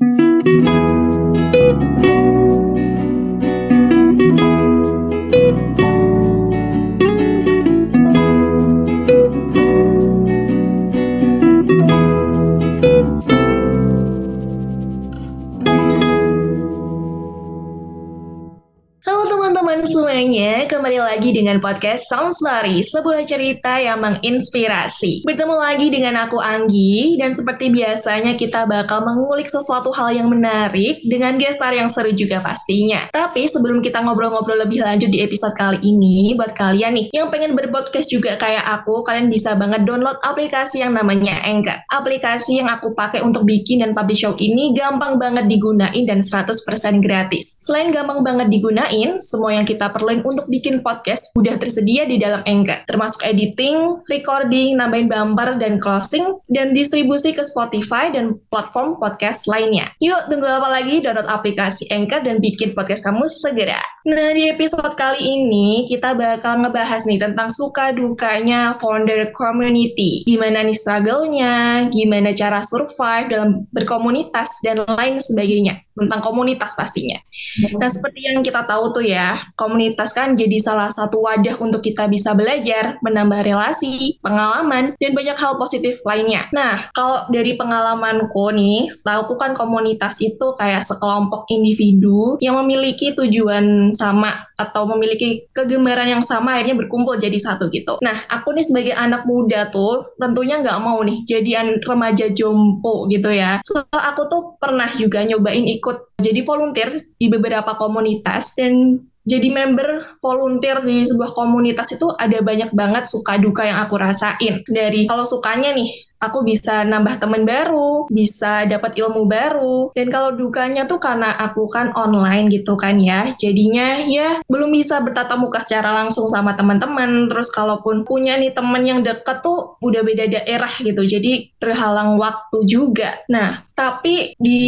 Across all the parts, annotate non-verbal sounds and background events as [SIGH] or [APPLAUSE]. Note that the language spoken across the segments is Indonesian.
Thank you. Dengan podcast Sound Story, sebuah cerita yang menginspirasi. Bertemu lagi dengan aku Anggi, dan seperti biasanya kita bakal mengulik sesuatu hal yang menarik dengan gestar yang seru juga pastinya. Tapi sebelum kita ngobrol-ngobrol lebih lanjut di episode kali ini, buat kalian nih yang pengen berpodcast juga kayak aku, kalian bisa banget download aplikasi yang namanya Anchor. Aplikasi yang aku pakai untuk bikin dan publish show ini gampang banget digunain dan 100% gratis. Selain gampang banget digunain, semua yang kita perluin untuk bikin bikin podcast udah tersedia di dalam Anchor, termasuk editing, recording, nambahin bumper dan closing, dan distribusi ke Spotify dan platform podcast lainnya. Yuk, tunggu apa lagi? Download aplikasi Anchor dan bikin podcast kamu segera. Nah, di episode kali ini kita bakal ngebahas nih tentang suka dukanya founder community. Gimana nih struggle-nya, gimana cara survive dalam berkomunitas, dan lain sebagainya tentang komunitas pastinya. Nah, seperti yang kita tahu tuh ya, komunitas kan jadi salah satu wadah untuk kita bisa belajar, menambah relasi, pengalaman, dan banyak hal positif lainnya. Nah, kalau dari pengalamanku nih, setahu kan komunitas itu kayak sekelompok individu yang memiliki tujuan sama atau memiliki kegemaran yang sama akhirnya berkumpul jadi satu gitu. Nah, aku nih sebagai anak muda tuh tentunya nggak mau nih jadi remaja jompo gitu ya. Setelah aku tuh pernah juga nyobain ikut jadi volunteer di beberapa komunitas dan jadi member volunteer di sebuah komunitas itu ada banyak banget suka duka yang aku rasain. Dari kalau sukanya nih, aku bisa nambah teman baru, bisa dapat ilmu baru. Dan kalau dukanya tuh karena aku kan online gitu kan ya, jadinya ya belum bisa bertatap muka secara langsung sama teman-teman. Terus kalaupun punya nih temen yang deket tuh udah beda daerah gitu, jadi terhalang waktu juga. Nah, tapi di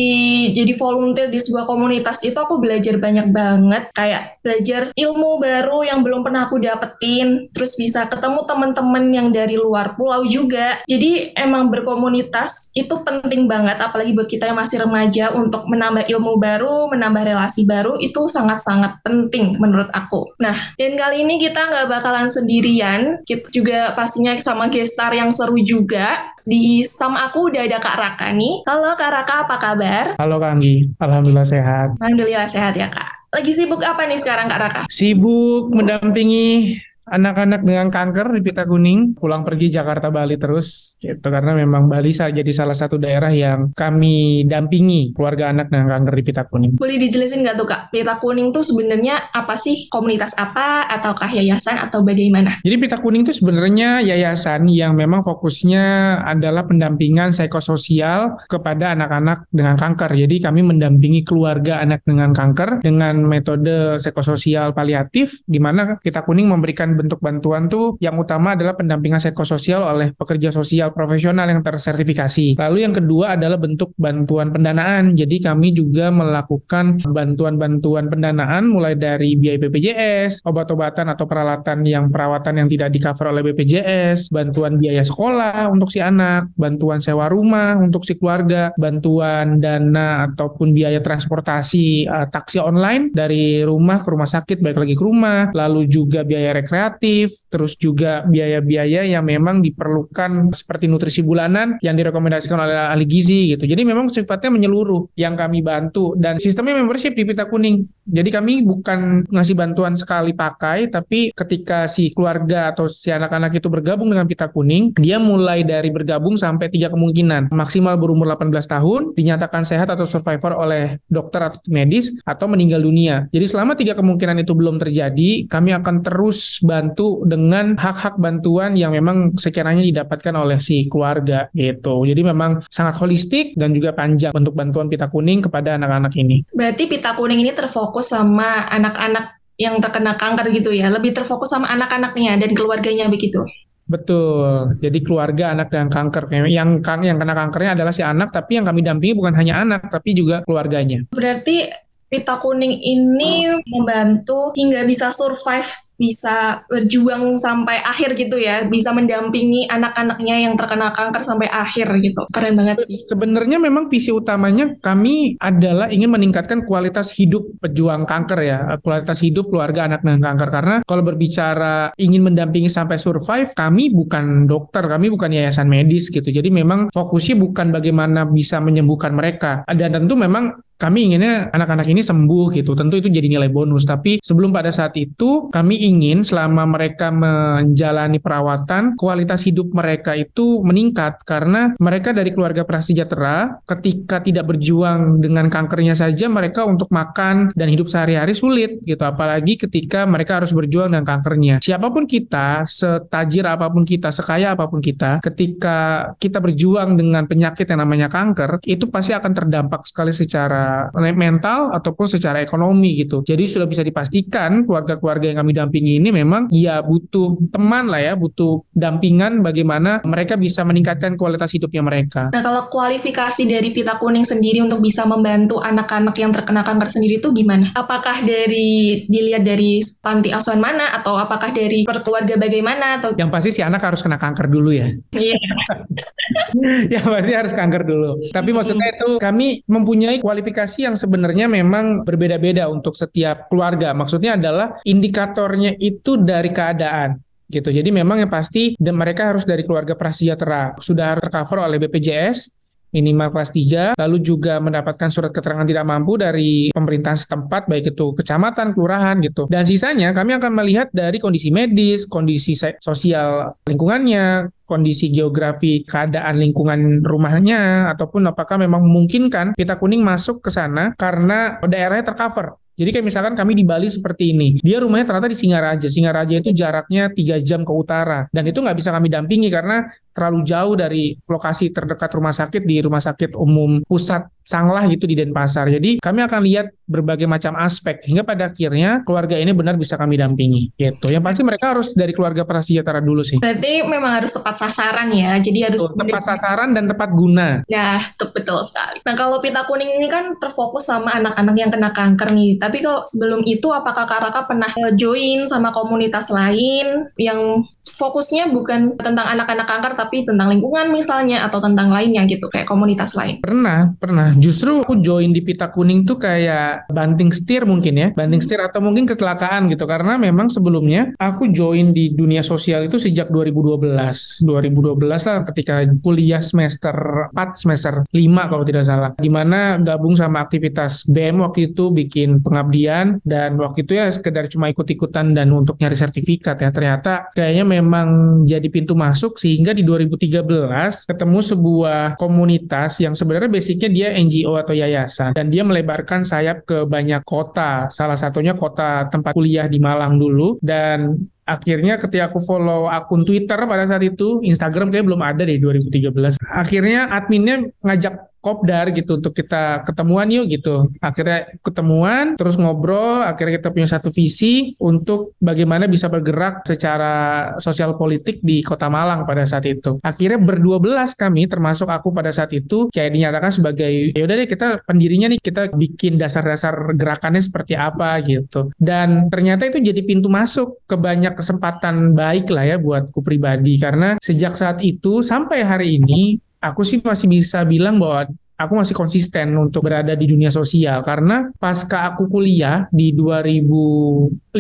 jadi volunteer di sebuah komunitas itu aku belajar banyak banget, kayak belajar ilmu baru yang belum pernah aku dapetin, terus bisa ketemu teman-teman yang dari luar pulau juga. Jadi emang berkomunitas itu penting banget apalagi buat kita yang masih remaja untuk menambah ilmu baru, menambah relasi baru itu sangat-sangat penting menurut aku. Nah, dan kali ini kita nggak bakalan sendirian, kita juga pastinya sama gestar yang seru juga. Di sama aku udah ada Kak Raka nih. Halo Kak Raka, apa kabar? Halo Kak Anggi, Alhamdulillah sehat. Alhamdulillah sehat ya Kak. Lagi sibuk apa nih sekarang Kak Raka? Sibuk mendampingi anak-anak dengan kanker di Pita Kuning pulang pergi Jakarta Bali terus gitu karena memang Bali jadi salah satu daerah yang kami dampingi keluarga anak dengan kanker di Pita Kuning. Boleh dijelasin nggak tuh kak Pita Kuning tuh sebenarnya apa sih komunitas apa ataukah yayasan atau bagaimana? Jadi Pita Kuning itu sebenarnya yayasan yang memang fokusnya adalah pendampingan psikososial kepada anak-anak dengan kanker. Jadi kami mendampingi keluarga anak dengan kanker dengan metode psikososial paliatif di mana Pita Kuning memberikan bentuk bantuan tuh yang utama adalah pendampingan psikososial oleh pekerja sosial profesional yang tersertifikasi. Lalu yang kedua adalah bentuk bantuan pendanaan. Jadi kami juga melakukan bantuan-bantuan pendanaan mulai dari biaya BPJS, obat-obatan atau peralatan yang perawatan yang tidak di cover oleh BPJS, bantuan biaya sekolah untuk si anak, bantuan sewa rumah untuk si keluarga, bantuan dana ataupun biaya transportasi uh, taksi online dari rumah ke rumah sakit balik lagi ke rumah, lalu juga biaya rekreasi kreatif, terus juga biaya-biaya yang memang diperlukan seperti nutrisi bulanan yang direkomendasikan oleh ahli gizi gitu. Jadi memang sifatnya menyeluruh yang kami bantu dan sistemnya membership di Pita Kuning. Jadi kami bukan ngasih bantuan sekali pakai, tapi ketika si keluarga atau si anak-anak itu bergabung dengan Pita Kuning, dia mulai dari bergabung sampai tiga kemungkinan. Maksimal berumur 18 tahun, dinyatakan sehat atau survivor oleh dokter atau medis, atau meninggal dunia. Jadi selama tiga kemungkinan itu belum terjadi, kami akan terus bantu dengan hak-hak bantuan yang memang sekiranya didapatkan oleh si keluarga gitu. Jadi memang sangat holistik dan juga panjang bentuk bantuan pita kuning kepada anak-anak ini. Berarti pita kuning ini terfokus sama anak-anak yang terkena kanker gitu ya, lebih terfokus sama anak-anaknya dan keluarganya begitu. Betul. Jadi keluarga anak dengan kanker yang yang kena kankernya adalah si anak, tapi yang kami dampingi bukan hanya anak, tapi juga keluarganya. Berarti pita kuning ini membantu hingga bisa survive bisa berjuang sampai akhir gitu ya, bisa mendampingi anak-anaknya yang terkena kanker sampai akhir gitu. Keren banget sih. Sebenarnya memang visi utamanya kami adalah ingin meningkatkan kualitas hidup pejuang kanker ya, kualitas hidup keluarga anak dengan kanker karena kalau berbicara ingin mendampingi sampai survive, kami bukan dokter, kami bukan yayasan medis gitu. Jadi memang fokusnya bukan bagaimana bisa menyembuhkan mereka. Dan tentu memang kami inginnya anak-anak ini sembuh gitu. Tentu itu jadi nilai bonus. Tapi sebelum pada saat itu, kami ingin selama mereka menjalani perawatan, kualitas hidup mereka itu meningkat karena mereka dari keluarga prasejahtera ketika tidak berjuang dengan kankernya saja mereka untuk makan dan hidup sehari-hari sulit gitu. Apalagi ketika mereka harus berjuang dengan kankernya. Siapa pun kita, setajir apa pun kita, sekaya apa pun kita, ketika kita berjuang dengan penyakit yang namanya kanker, itu pasti akan terdampak sekali secara mental ataupun secara ekonomi gitu. Jadi sudah bisa dipastikan keluarga-keluarga yang kami dampingi ini memang ya butuh teman lah ya, butuh dampingan bagaimana mereka bisa meningkatkan kualitas hidupnya mereka. Nah kalau kualifikasi dari Pita Kuning sendiri untuk bisa membantu anak-anak yang terkena kanker sendiri itu gimana? Apakah dari dilihat dari panti asuhan mana atau apakah dari perkeluarga bagaimana atau yang pasti si anak harus kena kanker dulu ya. Iya. [LAUGHS] ya pasti harus kanker dulu. Tapi maksudnya itu kami mempunyai kualifikasi kualifikasi yang sebenarnya memang berbeda-beda untuk setiap keluarga. Maksudnya adalah indikatornya itu dari keadaan gitu. Jadi memang yang pasti dan mereka harus dari keluarga prasejahtera sudah tercover oleh BPJS minimal kelas 3, lalu juga mendapatkan surat keterangan tidak mampu dari pemerintahan setempat, baik itu kecamatan, kelurahan gitu. Dan sisanya kami akan melihat dari kondisi medis, kondisi sosial lingkungannya, kondisi geografi keadaan lingkungan rumahnya ataupun apakah memang memungkinkan pita kuning masuk ke sana karena daerahnya tercover jadi kayak misalkan kami di Bali seperti ini, dia rumahnya ternyata di Singaraja. Singaraja itu jaraknya tiga jam ke utara, dan itu nggak bisa kami dampingi karena terlalu jauh dari lokasi terdekat rumah sakit di rumah sakit umum pusat Sanglah gitu di Denpasar. Jadi kami akan lihat berbagai macam aspek hingga pada akhirnya keluarga ini benar bisa kami dampingi gitu. Yang pasti mereka harus dari keluarga prasejahtera dulu sih. Berarti memang harus tepat sasaran ya. Jadi harus betul, tepat sasaran dan tepat guna. Ya, betul sekali. Nah, kalau pita kuning ini kan terfokus sama anak-anak yang kena kanker nih. Tapi kalau sebelum itu apakah Kak Raka pernah join sama komunitas lain yang fokusnya bukan tentang anak-anak kanker tapi tentang lingkungan misalnya atau tentang lainnya gitu kayak komunitas lain? Pernah, pernah. Justru aku join di pita kuning tuh kayak banting setir mungkin ya banting setir atau mungkin kecelakaan gitu. Karena memang sebelumnya aku join di dunia sosial itu sejak 2012 2012 lah ketika kuliah semester 4 semester 5 kalau tidak salah. Di mana gabung sama aktivitas BM waktu itu bikin pengabdian dan waktu itu ya sekedar cuma ikut-ikutan dan untuk nyari sertifikat ya. Ternyata kayaknya memang jadi pintu masuk sehingga di 2013 ketemu sebuah komunitas yang sebenarnya basicnya dia NGO atau yayasan dan dia melebarkan sayap ke banyak kota. Salah satunya kota tempat kuliah di Malang dulu dan akhirnya ketika aku follow akun Twitter pada saat itu, Instagram kayak belum ada deh 2013. Akhirnya adminnya ngajak kopdar gitu untuk kita ketemuan yuk gitu. Akhirnya ketemuan, terus ngobrol, akhirnya kita punya satu visi untuk bagaimana bisa bergerak secara sosial politik di Kota Malang pada saat itu. Akhirnya berdua belas kami, termasuk aku pada saat itu, kayak dinyatakan sebagai ya udah deh kita pendirinya nih kita bikin dasar-dasar gerakannya seperti apa gitu. Dan ternyata itu jadi pintu masuk ke banyak kesempatan baik lah ya buatku pribadi karena sejak saat itu sampai hari ini aku sih masih bisa bilang bahwa aku masih konsisten untuk berada di dunia sosial karena pasca aku kuliah di 2015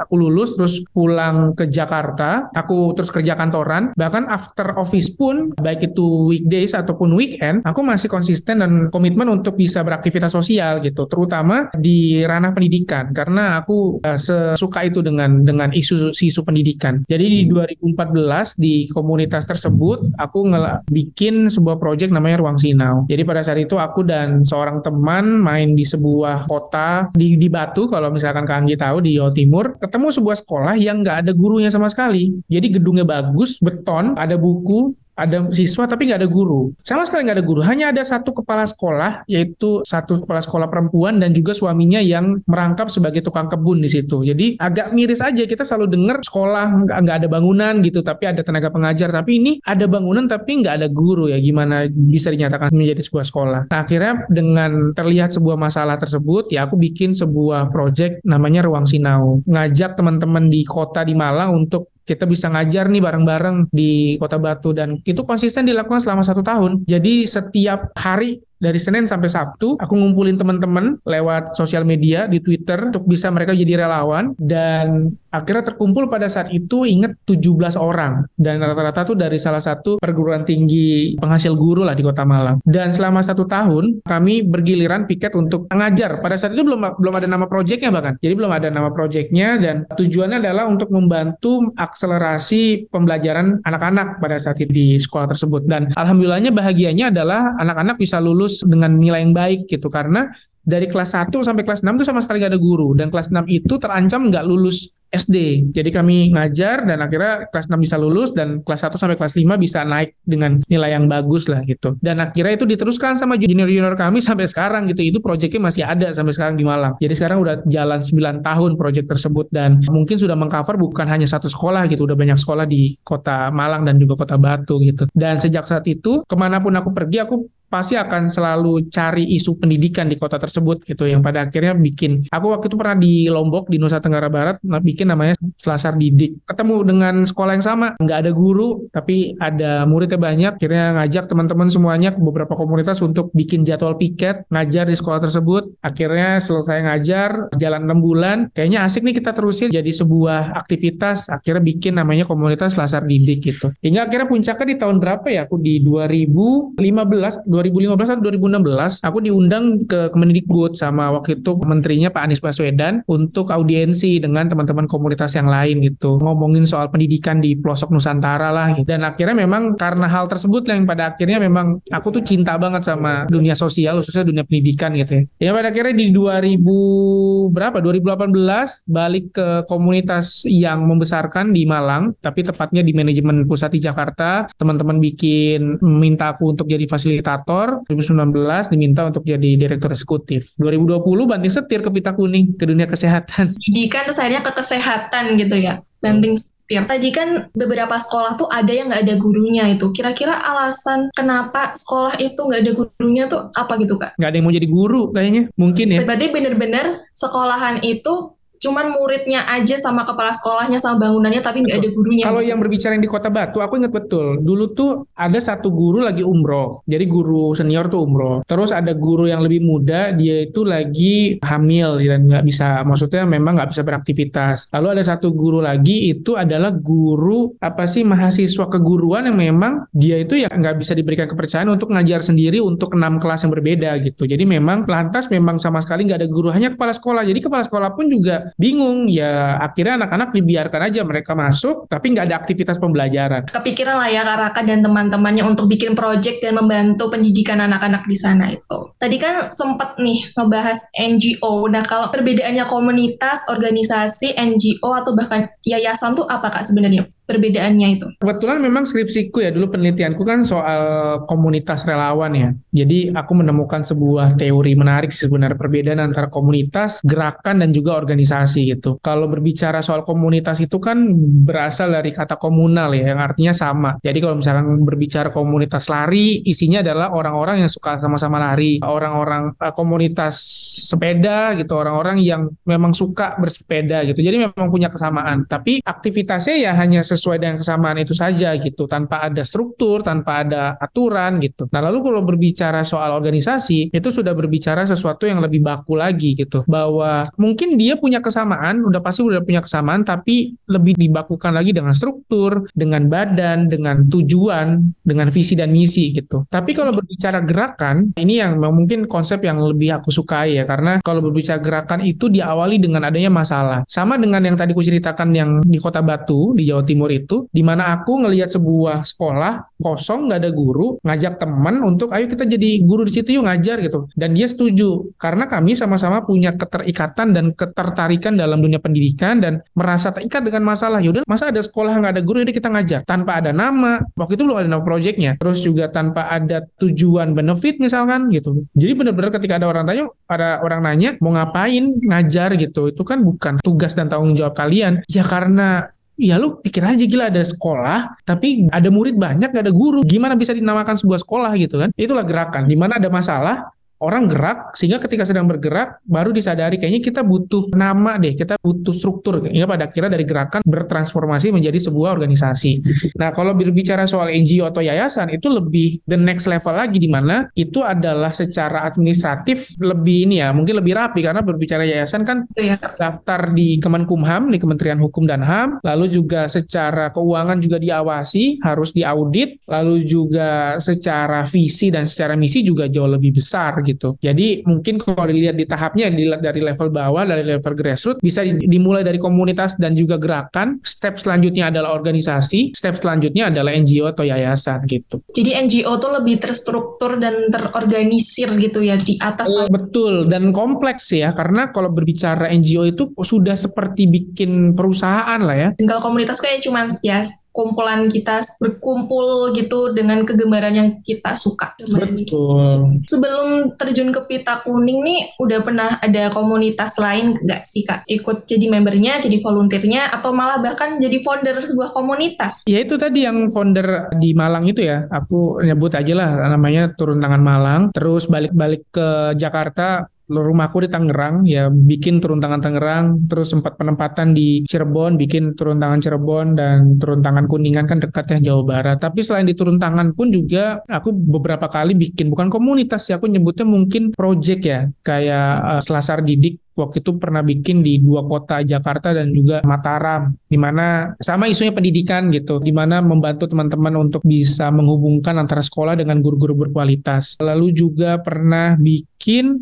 aku lulus terus pulang ke Jakarta aku terus kerja kantoran. Bahkan after office pun baik itu weekdays ataupun weekend aku masih konsisten dan komitmen untuk bisa beraktivitas sosial gitu terutama di ranah pendidikan. Karena aku uh, sesuka itu dengan dengan isu isu pendidikan. Jadi di 2014 di komunitas tersebut aku bikin sebuah project namanya Ruang Sinau. Jadi pada saat itu aku dan seorang teman main di sebuah kota di, di Batu kalau misalkan Kak Anggi tahu di Jawa Timur ketemu sebuah sekolah yang nggak ada gurunya sama sekali. Jadi gedungnya bagus beton ada buku ada siswa tapi nggak ada guru. Sama sekali nggak ada guru. Hanya ada satu kepala sekolah, yaitu satu kepala sekolah perempuan dan juga suaminya yang merangkap sebagai tukang kebun di situ. Jadi agak miris aja kita selalu dengar sekolah nggak ada bangunan gitu, tapi ada tenaga pengajar. Tapi ini ada bangunan tapi nggak ada guru ya. Gimana bisa dinyatakan menjadi sebuah sekolah? Nah akhirnya dengan terlihat sebuah masalah tersebut, ya aku bikin sebuah project namanya Ruang Sinau. Ngajak teman-teman di kota di Malang untuk kita bisa ngajar nih bareng-bareng di Kota Batu dan itu konsisten dilakukan selama satu tahun. Jadi setiap hari dari Senin sampai Sabtu aku ngumpulin teman-teman lewat sosial media di Twitter untuk bisa mereka jadi relawan. Dan akhirnya terkumpul pada saat itu inget 17 orang. Dan rata-rata tuh dari salah satu perguruan tinggi penghasil guru lah di Kota Malang. Dan selama satu tahun kami bergiliran piket untuk mengajar. Pada saat itu belum belum ada nama proyeknya bahkan. Jadi belum ada nama proyeknya dan tujuannya adalah untuk membantu akselerasi pembelajaran anak-anak pada saat itu di sekolah tersebut. Dan alhamdulillahnya bahagianya adalah anak-anak bisa lulus dengan nilai yang baik gitu karena dari kelas 1 sampai kelas 6 itu sama sekali gak ada guru dan kelas 6 itu terancam nggak lulus SD. Jadi kami ngajar dan akhirnya kelas 6 bisa lulus dan kelas 1 sampai kelas 5 bisa naik dengan nilai yang bagus lah gitu. Dan akhirnya itu diteruskan sama junior-junior kami [LAUGHS] sampai sekarang gitu. Itu proyeknya masih ada sampai sekarang di Malang. Jadi sekarang udah jalan 9 tahun proyek tersebut dan mungkin sudah mengcover bukan hanya satu sekolah gitu. Udah banyak sekolah di kota Malang dan juga kota Batu gitu. Dan sejak saat itu ke mana pun aku pergi aku pasti akan selalu cari isu pendidikan di kota tersebut gitu. Yang pada akhirnya bikin aku waktu itu pernah di Lombok di Nusa Tenggara Barat nah, bikin namanya Selasar Didik. Ketemu dengan sekolah yang sama. Nggak ada guru tapi ada muridnya banyak. Akhirnya ngajak teman-teman semuanya ke beberapa komunitas untuk bikin jadwal piket ngajar di sekolah tersebut. Akhirnya selesai ngajar jalan 6 bulan. Kayaknya asik nih kita terusin jadi sebuah aktivitas akhirnya bikin namanya komunitas Selasar Didik gitu. Hingga akhirnya puncaknya di tahun berapa ya? Aku di 2015 2015 atau 2016 aku diundang ke Kemendikbud sama waktu itu menterinya Pak Anies Baswedan untuk audiensi dengan teman-teman komunitas yang lain gitu. Ngomongin soal pendidikan di pelosok Nusantara lah gitu. dan akhirnya memang karena hal tersebut yang pada akhirnya memang aku tuh cinta banget sama dunia sosial khususnya dunia pendidikan gitu ya. Ya pada akhirnya di 2000 berapa? 2018 balik ke komunitas yang membesarkan di Malang tapi tepatnya di manajemen pusat di Jakarta. Teman-teman bikin minta aku untuk jadi fasilitator kantor 2019 diminta untuk jadi direktur eksekutif 2020 banting setir ke pita kuning ke dunia kesehatan [LAUGHS] pendidikan terus akhirnya ke kesehatan gitu ya banting setir Tadi kan beberapa sekolah tuh ada yang nggak ada gurunya itu. Kira-kira alasan kenapa sekolah itu nggak ada gurunya tuh apa gitu kak? Nggak ada yang mau jadi guru kayaknya. Mungkin ya. Berarti bener-bener sekolahan itu cuman muridnya aja sama kepala sekolahnya sama bangunannya tapi nggak ada gurunya. Kalau yang berbicara di Kota Batu, aku ingat betul. Dulu tuh ada satu guru lagi umroh. Jadi guru senior tuh umroh. Terus ada guru yang lebih muda, dia itu lagi hamil dan nggak bisa, maksudnya memang nggak bisa beraktivitas. Lalu ada satu guru lagi itu adalah guru apa sih mahasiswa keguruan yang memang dia itu ya nggak bisa diberikan kepercayaan untuk ngajar sendiri untuk enam kelas yang berbeda gitu. Jadi memang lantas memang sama sekali nggak ada guru, hanya kepala sekolah. Jadi kepala sekolah pun juga bingung ya akhirnya anak-anak dibiarkan aja mereka masuk tapi nggak ada aktivitas pembelajaran. Kepikiran lah ya Karaka dan teman-temannya untuk bikin project dan membantu pendidikan anak-anak di sana itu. Tadi kan sempat nih ngebahas NGO nah kalau perbedaannya komunitas organisasi NGO atau bahkan yayasan tuh apa kak sebenarnya perbedaannya itu? Kebetulan memang skripsiku ya dulu penelitianku kan soal komunitas relawan ya. Jadi aku menemukan sebuah teori menarik sebenarnya perbedaan antara komunitas, gerakan dan juga organisasi gitu. Kalau berbicara soal komunitas itu kan berasal dari kata komunal ya yang artinya sama. Jadi kalau misalkan berbicara komunitas lari isinya adalah orang-orang yang suka sama-sama lari, orang-orang uh, komunitas sepeda gitu, orang-orang yang memang suka bersepeda gitu. Jadi memang punya kesamaan. Tapi aktivitasnya ya hanya sesuai dengan kesamaan itu saja gitu tanpa ada struktur tanpa ada aturan gitu. Nah lalu kalau berbicara soal organisasi itu sudah berbicara sesuatu yang lebih baku lagi gitu. Bahwa mungkin dia punya kesamaan udah pasti udah punya kesamaan tapi lebih dibakukan lagi dengan struktur dengan badan dengan tujuan dengan visi dan misi gitu. Tapi kalau berbicara gerakan ini yang mungkin konsep yang lebih aku sukai ya karena kalau berbicara gerakan itu diawali dengan adanya masalah. Sama dengan yang tadi ku ceritakan yang di kota Batu di Jawa Timur Timur itu, di mana aku ngelihat sebuah sekolah kosong nggak ada guru, ngajak teman untuk ayo kita jadi guru di situ yuk ngajar gitu. Dan dia setuju karena kami sama-sama punya keterikatan dan ketertarikan dalam dunia pendidikan dan merasa terikat dengan masalah. Yaudah masa ada sekolah nggak ada guru, jadi kita ngajar tanpa ada nama. Waktu itu belum ada nama proyeknya. Terus juga tanpa ada tujuan benefit misalkan gitu. Jadi benar-benar ketika ada orang tanya, ada orang nanya mau ngapain ngajar gitu, itu kan bukan tugas dan tanggung jawab kalian. Ya karena ya lu pikir aja gila ada sekolah tapi ada murid banyak gak ada guru. Gimana bisa dinamakan sebuah sekolah gitu kan? Itulah gerakan. Di mana ada masalah orang gerak sehingga ketika sedang bergerak baru disadari kayaknya kita butuh nama deh kita butuh struktur ya pada akhirnya dari gerakan bertransformasi menjadi sebuah organisasi nah kalau berbicara soal NGO atau yayasan itu lebih the next level lagi di mana itu adalah secara administratif lebih ini ya mungkin lebih rapi karena berbicara yayasan kan ya. daftar di Kemenkumham di Kementerian Hukum dan HAM lalu juga secara keuangan juga diawasi harus diaudit lalu juga secara visi dan secara misi juga jauh lebih besar gitu. Jadi mungkin kalau dilihat di tahapnya dilihat dari level bawah dari level grassroots bisa dimulai dari komunitas dan juga gerakan. Step selanjutnya adalah organisasi, step selanjutnya adalah NGO atau yayasan gitu. Jadi NGO tuh lebih terstruktur dan terorganisir gitu ya di atas. Oh, betul dan kompleks ya karena kalau berbicara NGO itu sudah seperti bikin perusahaan lah ya. Tinggal komunitas kayak cuman ya kumpulan kita berkumpul gitu dengan kegemaran yang kita suka. Betul. Sebelum terjun ke Pita Kuning nih, udah pernah ada komunitas lain nggak sih kak? Ikut jadi membernya, jadi volunteernya, atau malah bahkan jadi founder sebuah komunitas? Ya itu tadi yang founder di Malang itu ya, aku nyebut aja lah namanya turun tangan Malang. Terus balik-balik ke Jakarta rumahku di Tangerang ya bikin turun tangan Tangerang terus sempat penempatan di Cirebon bikin turun tangan Cirebon dan turun tangan Kuningan kan dekat ya Jawa Barat. Tapi selain di turun tangan pun juga aku beberapa kali bikin bukan komunitas ya aku nyebutnya mungkin project ya. Kayak uh, Selasar Didik waktu itu pernah bikin di dua kota Jakarta dan juga Mataram di mana sama isunya pendidikan gitu di mana membantu teman-teman untuk bisa menghubungkan antara sekolah dengan guru-guru berkualitas. Lalu juga pernah bikin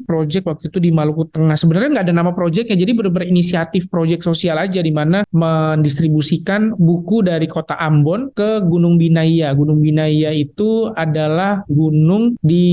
project waktu itu di Maluku Tengah. Sebenarnya nggak ada nama projectnya jadi benar-benar inisiatif project sosial aja di mana mendistribusikan buku dari kota Ambon ke Gunung Binaya. Gunung Binaya itu adalah gunung di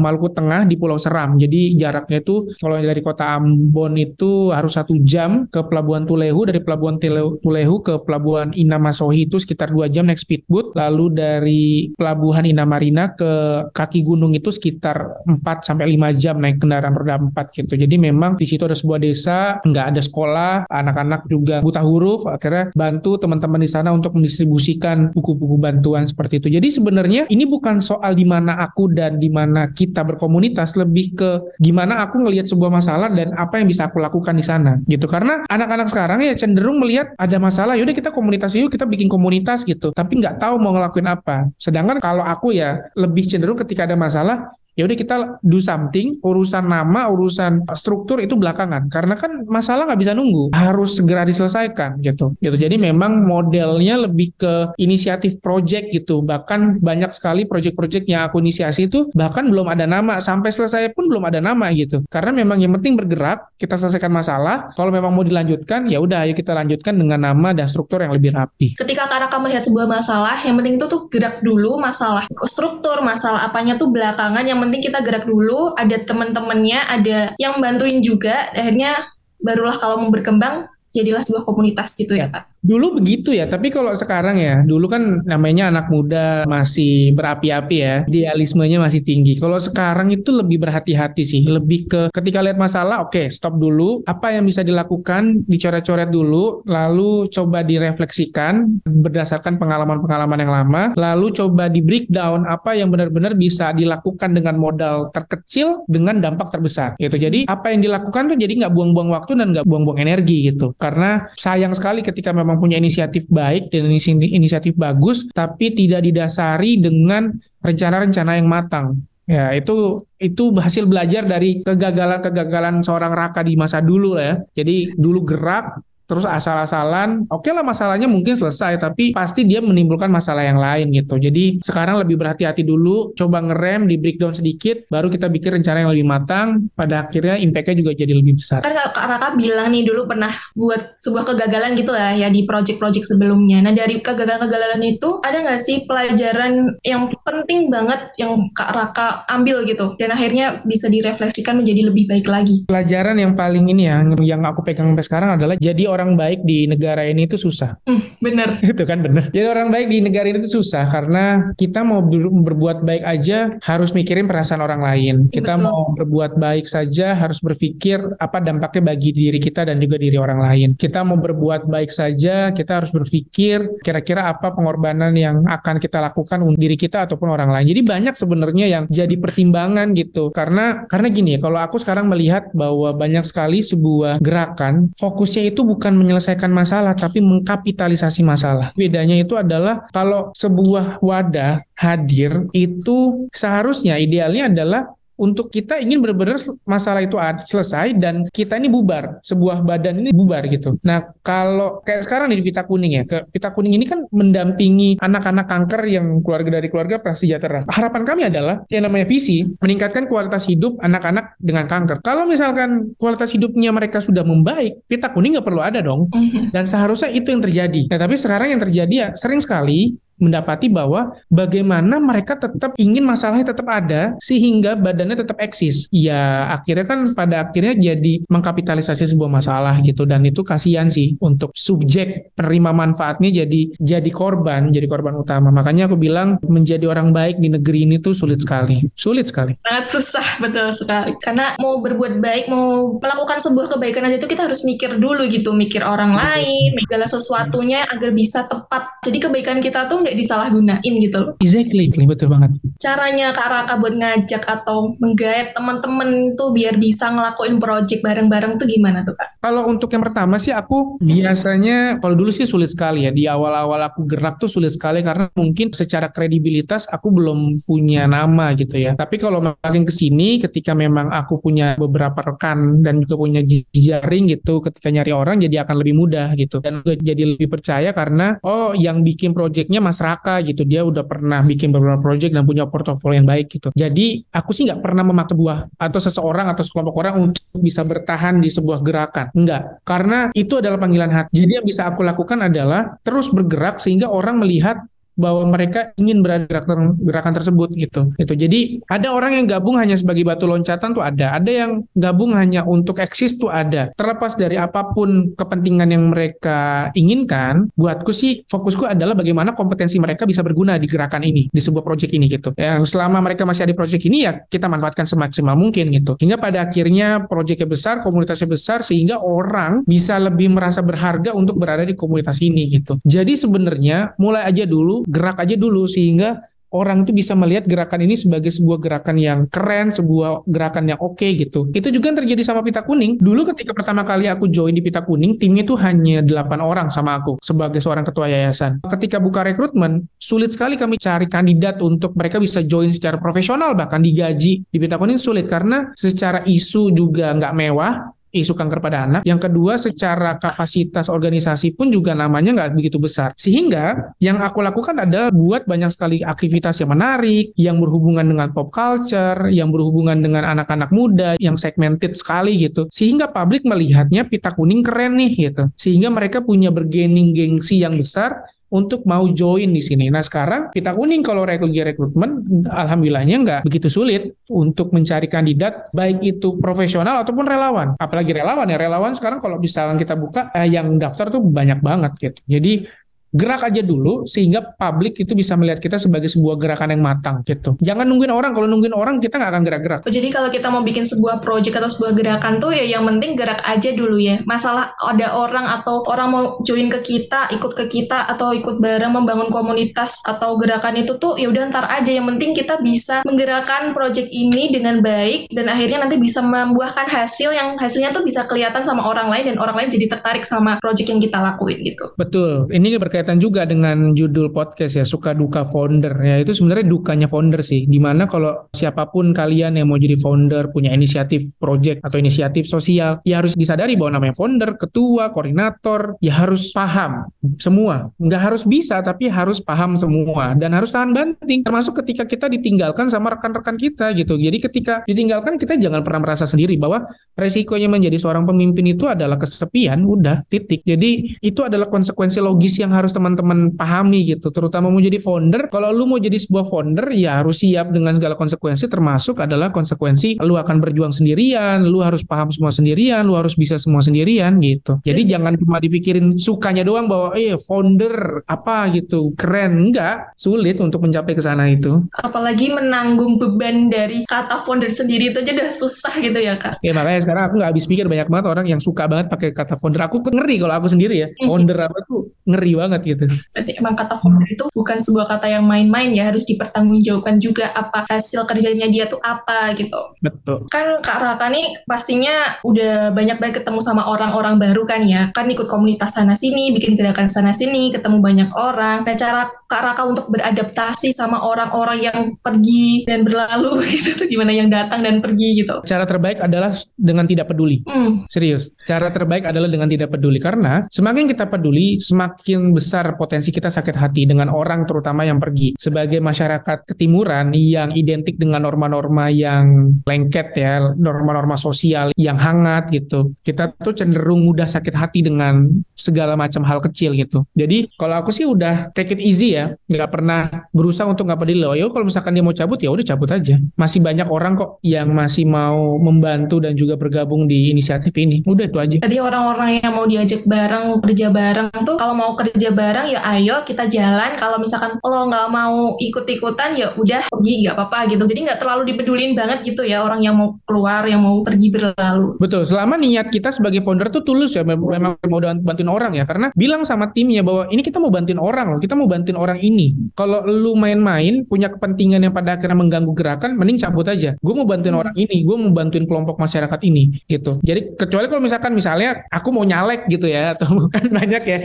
Maluku Tengah di Pulau Seram. Jadi jaraknya itu kalau dari kota Ambon itu harus satu jam ke Pelabuhan Tulehu dari Pelabuhan Tulehu ke Pelabuhan Inamasohi itu sekitar dua jam naik speedboat lalu dari Pelabuhan Inamarina ke kaki gunung itu sekitar 4 sampai 5 jam naik kendaraan roda 4 gitu. Jadi memang di situ ada sebuah desa nggak ada sekolah anak-anak juga buta huruf akhirnya bantu teman-teman di sana untuk mendistribusikan buku-buku bantuan seperti itu. Jadi sebenarnya ini bukan soal di mana aku dan di mana kita berkomunitas lebih ke gimana aku ngelihat sebuah masalah dan apa yang bisa aku lakukan di sana gitu. Karena anak-anak sekarang ya cenderung melihat ada masalah yaudah kita komunitas yuk kita bikin komunitas gitu. Tapi nggak tahu mau ngelakuin apa. Sedangkan kalau aku ya lebih cenderung ketika ada masalah ya udah kita do something urusan nama urusan struktur itu belakangan. Karena kan masalah nggak bisa nunggu. Harus segera diselesaikan gitu. Gitu. Jadi memang modelnya lebih ke inisiatif project gitu. Bahkan banyak sekali project-project yang aku inisiasi itu bahkan belum ada nama. Sampai selesai pun belum ada nama gitu. Karena memang yang penting bergerak kita selesaikan masalah. Kalau memang mau dilanjutkan ya udah ayo kita lanjutkan dengan nama dan struktur yang lebih rapi. Ketika karena kamu melihat sebuah masalah yang penting itu tuh gerak dulu masalah struktur masalah apanya tuh belakangan. Yang kita gerak dulu ada teman-temannya ada yang bantuin juga. Akhirnya barulah kalau mau berkembang jadilah sebuah komunitas gitu ya kak Dulu begitu ya, tapi kalau sekarang ya, dulu kan namanya anak muda masih berapi-api ya, idealismenya masih tinggi. Kalau sekarang itu lebih berhati-hati sih, lebih ke ketika lihat masalah, oke okay, stop dulu, apa yang bisa dilakukan, dicoret-coret dulu, lalu coba direfleksikan berdasarkan pengalaman-pengalaman yang lama, lalu coba di breakdown apa yang benar-benar bisa dilakukan dengan modal terkecil dengan dampak terbesar gitu. Jadi apa yang dilakukan tuh jadi nggak buang-buang waktu dan nggak buang-buang energi gitu. Karena sayang sekali ketika memang memang punya inisiatif baik dan inisiatif bagus, tapi tidak didasari dengan rencana-rencana yang matang. Ya, itu itu hasil belajar dari kegagalan-kegagalan seorang Raka di masa dulu ya. Jadi dulu gerak, terus asal-asalan, oke okay lah masalahnya mungkin selesai, tapi pasti dia menimbulkan masalah yang lain gitu. Jadi sekarang lebih berhati-hati dulu, coba ngerem, di breakdown sedikit, baru kita bikin rencana yang lebih matang, pada akhirnya impact-nya juga jadi lebih besar. Kan Kak Raka bilang nih dulu pernah buat sebuah kegagalan gitu ya, ya di project-project sebelumnya. Nah dari kegagalan-kegagalan itu, ada nggak sih pelajaran yang penting banget yang Kak Raka ambil gitu, dan akhirnya bisa direfleksikan menjadi lebih baik lagi? Pelajaran yang paling ini ya, yang aku pegang sampai sekarang adalah jadi orang baik di negara ini itu susah. Hmm, bener. [LAUGHS] itu kan bener. Jadi orang baik di negara ini itu susah karena kita mau berbuat baik aja harus mikirin perasaan orang lain. Kita Betul. mau berbuat baik saja harus berpikir apa dampaknya bagi diri kita dan juga diri orang lain. Kita mau berbuat baik saja kita harus berpikir kira-kira apa pengorbanan yang akan kita lakukan untuk diri kita ataupun orang lain. Jadi banyak sebenarnya yang jadi pertimbangan gitu. Karena karena gini ya, kalau aku sekarang melihat bahwa banyak sekali sebuah gerakan fokusnya itu bukan menyelesaikan masalah tapi mengkapitalisasi masalah. Bedanya itu adalah kalau sebuah wadah hadir itu seharusnya idealnya adalah untuk kita ingin benar-benar masalah itu selesai dan kita ini bubar, sebuah badan ini bubar gitu. Nah, kalau kayak sekarang di Pita Kuning ya, ke Pita Kuning ini kan mendampingi anak-anak kanker yang keluarga dari keluarga prasejahtera. Harapan kami adalah yang namanya visi meningkatkan kualitas hidup anak-anak dengan kanker. Kalau misalkan kualitas hidupnya mereka sudah membaik, Pita Kuning nggak perlu ada dong. Mhm. Dan seharusnya itu yang terjadi. Nah, tapi sekarang yang terjadi ya sering sekali mendapati bahwa bagaimana mereka tetap ingin masalahnya tetap ada sehingga badannya tetap eksis. Ya akhirnya kan pada akhirnya jadi mengkapitalisasi sebuah masalah gitu dan itu kasihan sih untuk subjek penerima manfaatnya jadi jadi korban, jadi korban utama. Makanya aku bilang menjadi orang baik di negeri ini tuh sulit sekali. Sulit sekali. Sangat susah betul sekali. Karena mau berbuat baik, mau melakukan sebuah kebaikan aja itu kita harus mikir dulu gitu, mikir orang lain, segala sesuatunya agar bisa tepat. Jadi kebaikan kita tuh nggak disalahgunain gitu loh. Exactly, betul banget. Caranya Kak Raka buat ngajak atau menggait teman-teman tuh biar bisa ngelakuin project bareng-bareng tuh gimana tuh Kak? Kalau untuk yang pertama sih aku biasanya kalau dulu sih sulit sekali ya. Di awal-awal aku gerak tuh sulit sekali karena mungkin secara kredibilitas aku belum punya nama gitu ya. Tapi kalau makin ke sini ketika memang aku punya beberapa rekan dan juga punya jaring gitu ketika nyari orang jadi akan lebih mudah gitu. Dan jadi lebih percaya karena oh yang bikin projectnya Mas Raka gitu. Dia udah pernah bikin beberapa project dan punya portofolio yang baik gitu. Jadi aku sih nggak pernah memakai sebuah atau seseorang atau sekelompok orang untuk bisa bertahan di sebuah gerakan. Enggak karena itu adalah panggilan hati. Jadi yang bisa aku lakukan adalah terus bergerak sehingga orang melihat bahwa mereka ingin berada gerakan, gerakan tersebut gitu. Itu. Jadi ada orang yang gabung hanya sebagai batu loncatan tuh ada, ada yang gabung hanya untuk eksis tuh ada. Terlepas dari apa pun kepentingan yang mereka inginkan, buatku sih fokusku adalah bagaimana kompetensi mereka bisa berguna di gerakan ini, di sebuah proyek ini gitu. Yang selama mereka masih ada di proyek ini ya kita manfaatkan semaksimal mungkin gitu. Hingga pada akhirnya proyeknya besar, komunitasnya besar sehingga orang bisa lebih merasa berharga untuk berada di komunitas ini gitu. Jadi sebenarnya mulai aja dulu gerak aja dulu sehingga orang itu bisa melihat gerakan ini sebagai sebuah gerakan yang keren, sebuah gerakan yang oke okay, gitu. Itu juga yang terjadi sama Pita Kuning. Dulu ketika pertama kali aku join di Pita Kuning, timnya itu hanya 8 orang sama aku sebagai seorang ketua yayasan. Ketika buka rekrutmen, sulit sekali kami cari kandidat untuk mereka bisa join secara profesional, bahkan digaji. Di Pita Kuning sulit karena secara isu juga nggak mewah, isu kanker pada anak. Yang kedua, secara kapasitas organisasi pun juga namanya nggak begitu besar. Sehingga yang aku lakukan adalah buat banyak sekali aktivitas yang menarik, yang berhubungan dengan pop culture, yang berhubungan dengan anak-anak muda, yang segmented sekali gitu. Sehingga publik melihatnya pita kuning keren nih gitu. Sehingga mereka punya bergening gengsi yang besar untuk mau join di sini. Nah sekarang kita kuning kalau rekrutmen rekrutmen, alhamdulillahnya nggak begitu sulit untuk mencari kandidat baik itu profesional ataupun relawan. Apalagi relawan ya relawan sekarang kalau misalkan kita buka eh, yang daftar tuh banyak banget gitu. Jadi gerak aja dulu sehingga publik itu bisa melihat kita sebagai sebuah gerakan yang matang gitu. Jangan nungguin orang, kalau nungguin orang kita nggak akan gerak-gerak. Jadi kalau kita mau bikin sebuah project atau sebuah gerakan tuh ya yang penting gerak aja dulu ya. Masalah ada orang atau orang mau join ke kita, ikut ke kita atau ikut bareng membangun komunitas atau gerakan itu tuh ya udah ntar aja. Yang penting kita bisa menggerakkan project ini dengan baik dan akhirnya nanti bisa membuahkan hasil yang hasilnya tuh bisa kelihatan sama orang lain dan orang lain jadi tertarik sama project yang kita lakuin gitu. Betul. Ini berkaitan berkaitan juga dengan judul podcast ya suka duka founder. Ya itu sebenarnya dukanya founder sih. Di mana kalau siapa pun kalian yang mau jadi founder punya inisiatif project atau inisiatif sosial ya harus disadari bahwa namanya founder ketua koordinator ya harus paham semua. Nggak harus bisa tapi harus paham semua. Dan harus tahan banting termasuk ketika kita ditinggalkan sama rekan-rekan kita gitu. Jadi ketika ditinggalkan kita jangan pernah merasa sendiri bahwa resikonya menjadi seorang pemimpin itu adalah kesepian. Udah titik. Jadi itu adalah konsekuensi logis yang harus teman-teman pahami gitu. Terutama mau jadi founder kalau lu mau jadi sebuah founder ya harus siap dengan segala konsekuensi termasuk adalah konsekuensi lu akan berjuang sendirian lu harus paham semua sendirian lu harus bisa semua sendirian gitu. Jadi yes. jangan cuma dipikirin sukanya doang bahwa eh founder apa gitu keren. Enggak sulit untuk mencapai ke sana itu. Apalagi menanggung beban dari kata founder sendiri itu aja udah susah gitu ya kak? Ya makanya sekarang aku nggak habis pikir banyak banget orang yang suka banget pakai kata founder. Aku ngeri kalau aku sendiri ya. [LAUGHS] Founder apa tuh? Ngeri banget gitu. Berarti emang kata founder itu bukan sebuah kata yang main-main ya, harus dipertanggungjawabkan juga apa hasil kerjanya dia tuh apa gitu. Betul. Kan Kak Raka nih pastinya udah banyak banget ketemu sama orang-orang baru kan ya, kan ikut komunitas sana sini, bikin gerakan sana sini, ketemu banyak orang. Nah cara Kak Raka untuk beradaptasi sama orang-orang yang pergi dan berlalu [LAUGHS] gitu tuh gimana yang datang dan pergi gitu. Cara terbaik adalah dengan tidak peduli. Hmm. Serius. Cara terbaik adalah dengan tidak peduli karena semakin kita peduli, semakin semakin besar potensi kita sakit hati dengan orang terutama yang pergi. Sebagai masyarakat ketimuran yang identik dengan norma-norma yang lengket ya, norma-norma sosial yang hangat gitu. Kita tuh cenderung mudah sakit hati dengan segala macam hal kecil gitu. Jadi kalau aku sih udah take it easy ya, nggak pernah berusaha untuk nggak peduli loh. Kalau misalkan dia mau cabut ya udah cabut aja. Masih banyak orang kok yang masih mau membantu dan juga bergabung di inisiatif ini. Udah itu aja. Jadi orang-orang yang mau diajak bareng, kerja bareng tuh kalau mau kerja bareng ya ayo kita jalan kalau misalkan lo nggak mau ikut-ikutan ya udah pergi nggak apa-apa gitu jadi nggak terlalu dipedulin banget gitu ya orang yang mau keluar yang mau pergi berlalu betul selama niat kita sebagai founder tuh tulus ya memang mau bantuin orang ya karena bilang sama timnya bahwa ini kita mau bantuin orang loh kita mau bantuin orang ini kalau lu main-main punya kepentingan yang pada akhirnya mengganggu gerakan mending cabut aja gue mau bantuin hmm. orang ini gue mau bantuin kelompok masyarakat ini gitu jadi kecuali kalau misalkan misalnya aku mau nyalek gitu ya atau [LAUGHS] bukan banyak ya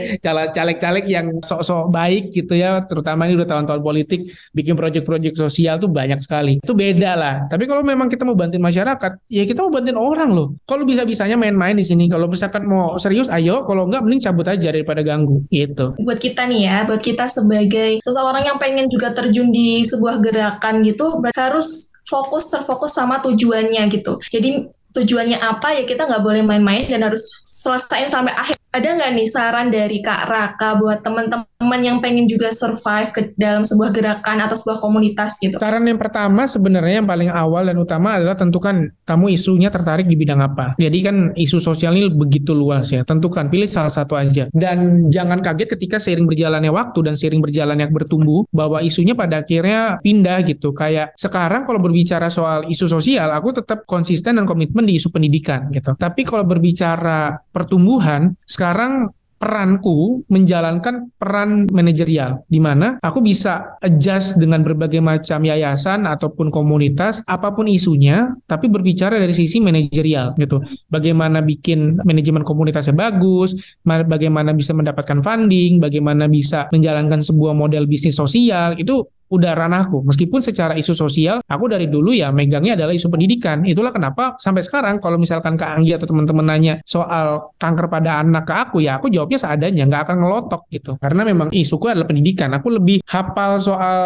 caleg-caleg yang sok-sok baik gitu ya, terutama ini udah tahun-tahun politik, bikin proyek-proyek sosial tuh banyak sekali. Itu beda lah. Tapi kalau memang kita mau bantuin masyarakat, ya kita mau bantuin orang loh. Kalau bisa-bisanya main-main di sini, kalau misalkan mau serius, ayo. Kalau enggak, mending cabut aja daripada ganggu gitu. Buat kita nih ya, buat kita sebagai seseorang yang pengen juga terjun di sebuah gerakan gitu, harus fokus terfokus sama tujuannya gitu. Jadi tujuannya apa ya kita nggak boleh main-main dan harus selesaiin sampai akhir ada nggak nih saran dari Kak Raka buat teman-teman yang pengen juga survive ke dalam sebuah gerakan atau sebuah komunitas gitu? Saran yang pertama sebenarnya yang paling awal dan utama adalah tentukan kamu isunya tertarik di bidang apa. Jadi kan isu sosial ini begitu luas ya. Tentukan pilih salah satu aja dan jangan kaget ketika seiring berjalannya waktu dan seiring berjalannya bertumbuh bahwa isunya pada akhirnya pindah gitu. Kayak sekarang kalau berbicara soal isu sosial, aku tetap konsisten dan komitmen di isu pendidikan gitu. Tapi kalau berbicara pertumbuhan, sekarang peranku menjalankan peran manajerial di mana aku bisa adjust dengan berbagai macam yayasan ataupun komunitas apa pun isunya tapi berbicara dari sisi manajerial gitu bagaimana bikin manajemen komunitasnya bagus bagaimana bisa mendapatkan funding bagaimana bisa menjalankan sebuah model bisnis sosial itu udah ranahku. Meskipun secara isu sosial, aku dari dulu ya megangnya adalah isu pendidikan. Itulah kenapa sampai sekarang kalau misalkan Kak Anggi atau teman-teman nanya soal kanker pada anak ke aku, ya aku jawabnya seadanya, nggak akan ngelotok gitu. Karena memang isuku adalah pendidikan. Aku lebih hafal soal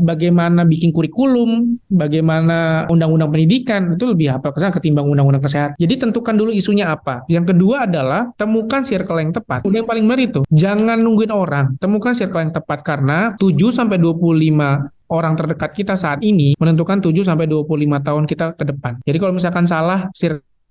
bagaimana bikin kurikulum, bagaimana undang-undang pendidikan, itu lebih hafal ke sana ketimbang undang-undang kesehatan. Jadi tentukan dulu isunya apa. Yang kedua adalah temukan circle yang tepat. Udah yang paling benar itu, jangan nungguin orang, temukan circle yang tepat karena 7 sampai 25 orang terdekat kita saat ini menentukan 7 sampai 25 tahun kita ke depan. Jadi kalau misalkan salah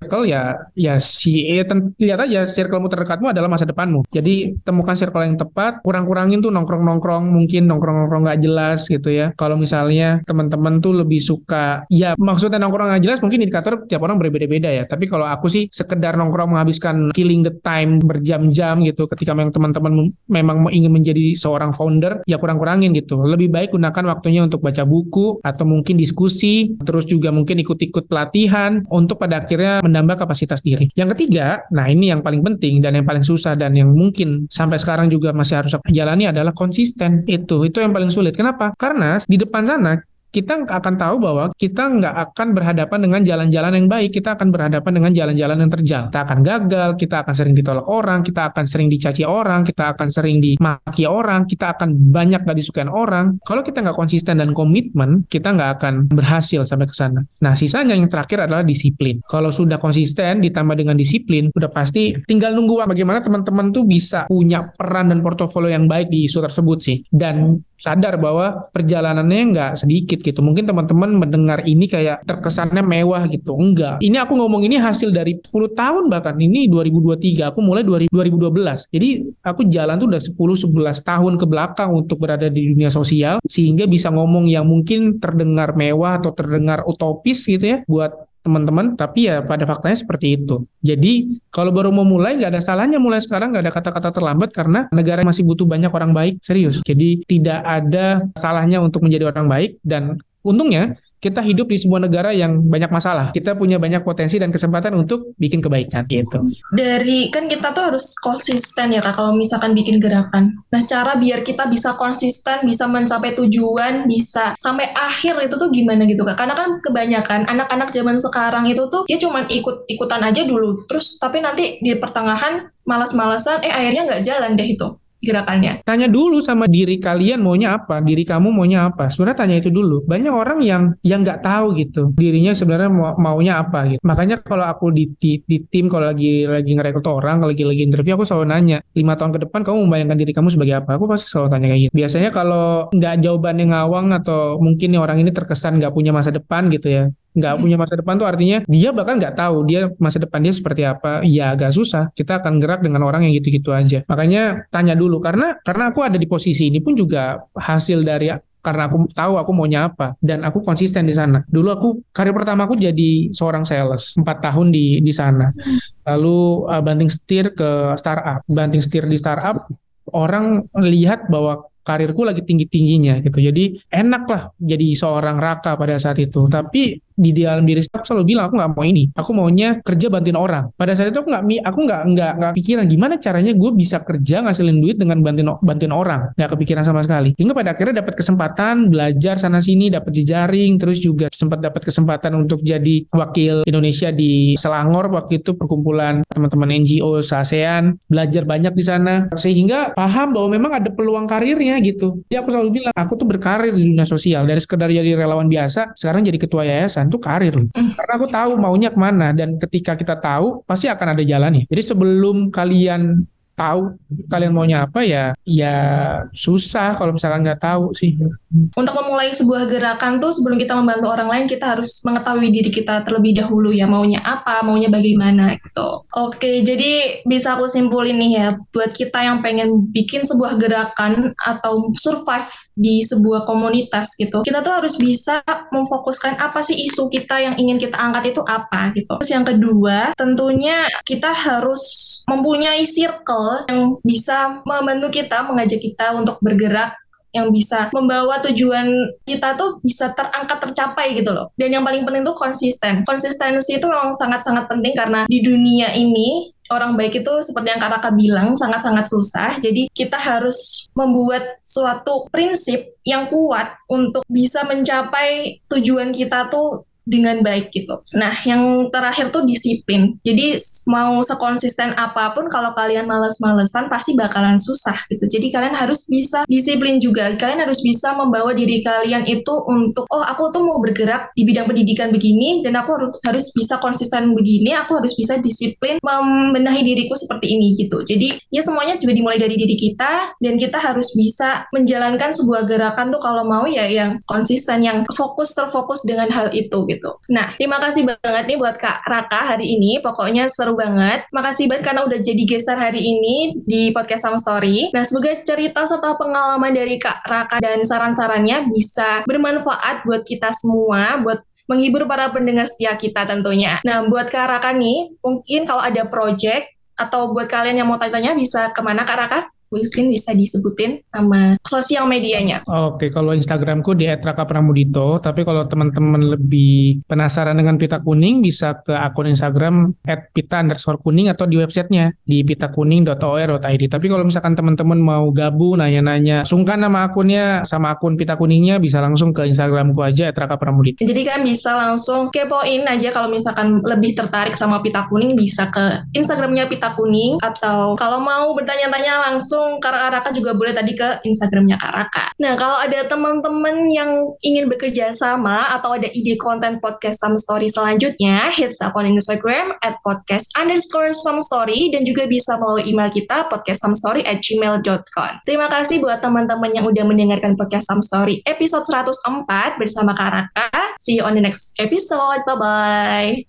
circle ya ya si eh, lihat aja circlemu terdekatmu adalah masa depanmu. Jadi temukan circle yang tepat, kurang-kurangin tuh nongkrong-nongkrong mungkin nongkrong-nongkrong nggak jelas gitu ya. Kalau misalnya teman-teman tuh lebih suka ya maksudnya nongkrong nggak jelas mungkin indikator tiap orang berbeda-beda ya. Tapi kalau aku sih sekedar nongkrong menghabiskan killing the time berjam-jam gitu ketika memang teman-teman memang ingin menjadi seorang founder ya kurang-kurangin gitu. Lebih baik gunakan waktunya untuk baca buku atau mungkin diskusi terus juga mungkin ikut-ikut pelatihan untuk pada akhirnya menambah kapasitas diri. Yang ketiga, nah ini yang paling penting dan yang paling susah dan yang mungkin sampai sekarang juga masih harus jalani adalah konsisten. Itu itu yang paling sulit. Kenapa? Karena di depan sana kita akan tahu bahwa kita nggak akan berhadapan dengan jalan-jalan yang baik, kita akan berhadapan dengan jalan-jalan yang terjal. Kita akan gagal, kita akan sering ditolak orang, kita akan sering dicaci orang, kita akan sering dimaki orang, kita akan banyak gak disukai orang. Kalau kita nggak konsisten dan komitmen, kita nggak akan berhasil sampai ke sana. Nah, sisanya yang terakhir adalah disiplin. Kalau sudah konsisten ditambah dengan disiplin, udah pasti tinggal nunggu bagaimana teman-teman tuh bisa punya peran dan portofolio yang baik di isu tersebut sih. Dan sadar bahwa perjalanannya nggak sedikit gitu. Mungkin teman-teman mendengar ini kayak terkesannya mewah gitu. Enggak. Ini aku ngomong ini hasil dari 10 tahun bahkan. Ini 2023. Aku mulai 2012. Jadi aku jalan tuh udah 10-11 tahun ke belakang untuk berada di dunia sosial. Sehingga bisa ngomong yang mungkin terdengar mewah atau terdengar utopis gitu ya. Buat teman-teman, tapi ya pada faktanya seperti itu. Jadi kalau baru mau mulai nggak ada salahnya mulai sekarang nggak ada kata-kata terlambat karena negara masih butuh banyak orang baik serius. Jadi tidak ada salahnya untuk menjadi orang baik dan untungnya kita hidup di sebuah negara yang banyak masalah. Kita punya banyak potensi dan kesempatan untuk bikin kebaikan gitu. Dari kan kita tuh harus konsisten ya Kak kalau misalkan bikin gerakan. Nah, cara biar kita bisa konsisten, bisa mencapai tujuan, bisa sampai akhir itu tuh gimana gitu Kak? Karena kan kebanyakan anak-anak zaman sekarang itu tuh dia cuman ikut-ikutan aja dulu. Terus tapi nanti di pertengahan malas-malasan eh akhirnya nggak jalan deh itu gerakannya. Tanya dulu sama diri kalian maunya apa, diri kamu maunya apa. Sebenarnya tanya itu dulu. Banyak orang yang yang nggak tahu gitu dirinya sebenarnya mau, maunya apa gitu. Makanya kalau aku di, di, di tim kalau lagi lagi ngerekrut orang, kalau lagi lagi interview aku selalu nanya lima tahun ke depan kamu membayangkan diri kamu sebagai apa. Aku pasti selalu tanya kayak gitu. Biasanya kalau nggak jawabannya ngawang atau mungkin orang ini terkesan nggak punya masa depan gitu ya nggak punya masa depan tuh artinya dia bahkan nggak tahu dia masa depan dia seperti apa ya agak susah kita akan gerak dengan orang yang gitu-gitu aja makanya tanya dulu karena karena aku ada di posisi ini pun juga hasil dari karena aku tahu aku maunya apa dan aku konsisten di sana. Dulu aku karir pertama aku jadi seorang sales empat tahun di di sana. Lalu uh, banting setir ke startup, banting setir di startup orang lihat bahwa karirku lagi tinggi-tingginya gitu. Jadi enak lah jadi seorang raka pada saat itu. Tapi di dalam diri aku selalu bilang aku nggak mau ini. Aku maunya kerja bantuin orang. Pada saat itu aku nggak aku nggak nggak nggak pikiran gimana caranya gue bisa kerja ngasilin duit dengan bantuin bantuin orang. Nggak kepikiran sama sekali. Hingga pada akhirnya dapat kesempatan belajar sana sini dapat jejaring terus juga sempat dapat kesempatan untuk jadi wakil Indonesia di Selangor waktu itu perkumpulan teman-teman NGO se ASEAN belajar banyak di sana. Sehingga paham bahwa memang ada peluang karirnya gitu. Jadi aku selalu bilang aku tuh berkarir di dunia sosial. Dari sekedar jadi relawan biasa sekarang jadi ketua yayasan itu karir Mm. Karena aku tahu maunya ke mana dan ketika kita tahu pasti akan ada jalannya. Jadi sebelum kalian tahu kalian maunya apa ya ya susah kalau misalnya nggak tahu sih. Untuk memulai sebuah gerakan tuh sebelum kita membantu orang lain kita harus mengetahui diri kita terlebih dahulu ya maunya apa maunya bagaimana gitu. Oke jadi bisa aku simpulin nih ya buat kita yang pengen bikin sebuah gerakan atau survive di sebuah komunitas gitu kita tuh harus bisa memfokuskan apa sih isu kita yang ingin kita angkat itu apa gitu. Terus yang kedua tentunya kita harus mempunyai circle yang bisa membantu kita mengajak kita untuk bergerak yang bisa membawa tujuan kita tuh bisa terangkat tercapai gitu loh. Dan yang paling penting tuh konsisten. Konsistensi itu memang sangat-sangat penting karena di dunia ini orang baik itu seperti yang Kak Raka bilang sangat-sangat susah. Jadi kita harus membuat suatu prinsip yang kuat untuk bisa mencapai tujuan kita tuh dengan baik gitu. Nah, yang terakhir tuh disiplin. Jadi mau sekonsisten apa pun kalau kalian males-malesan pasti bakalan susah gitu. Jadi kalian harus bisa disiplin juga. Kalian harus bisa membawa diri kalian itu untuk oh aku tuh mau bergerak di bidang pendidikan begini dan aku harus bisa konsisten begini, aku harus bisa disiplin membenahi diriku seperti ini gitu. Jadi ya semuanya juga dimulai dari diri kita dan kita harus bisa menjalankan sebuah gerakan tuh kalau mau ya yang konsisten yang fokus terfokus dengan hal itu gitu. Nah, terima kasih banget nih buat Kak Raka hari ini. Pokoknya seru banget. Makasih banget karena udah jadi gestar hari ini di podcast Some Story. Nah, semoga cerita serta pengalaman dari Kak Raka dan saran-sarannya bisa bermanfaat buat kita semua, buat menghibur para pendengar setia kita tentunya. Nah, buat Kak Raka nih, mungkin kalau ada project atau buat kalian yang mau tanya-tanya bisa ke mana Kak Raka? Mungkin bisa disebutin nama sosial medianya. Oke, kalau Instagramku di @raka_pramudito, tapi kalau teman-teman lebih penasaran dengan pita kuning bisa ke akun Instagram @pita underscore kuning atau di websitenya di pitakuning.or.id. Tapi kalau misalkan teman-teman mau gabung nanya-nanya sungkan nama akunnya sama akun pita kuningnya bisa langsung ke Instagramku aja @raka_pramudito. Jadi kan bisa langsung kepoin aja kalau misalkan lebih tertarik sama pita kuning bisa ke Instagramnya pita kuning atau kalau mau bertanya-tanya langsung Kak Raka juga boleh tadi ke Instagramnya Kak Raka. Nah kalau ada teman-teman yang ingin bekerja sama atau ada ide konten podcast Some Story selanjutnya, hits akun Instagram at podcast underscore some story dan juga bisa melalui email kita podcastsomestory at gmail.com. Terima kasih buat teman-teman yang udah mendengarkan podcast Some Story episode 104 bersama Kak Raka. See you on the next episode. Bye-bye.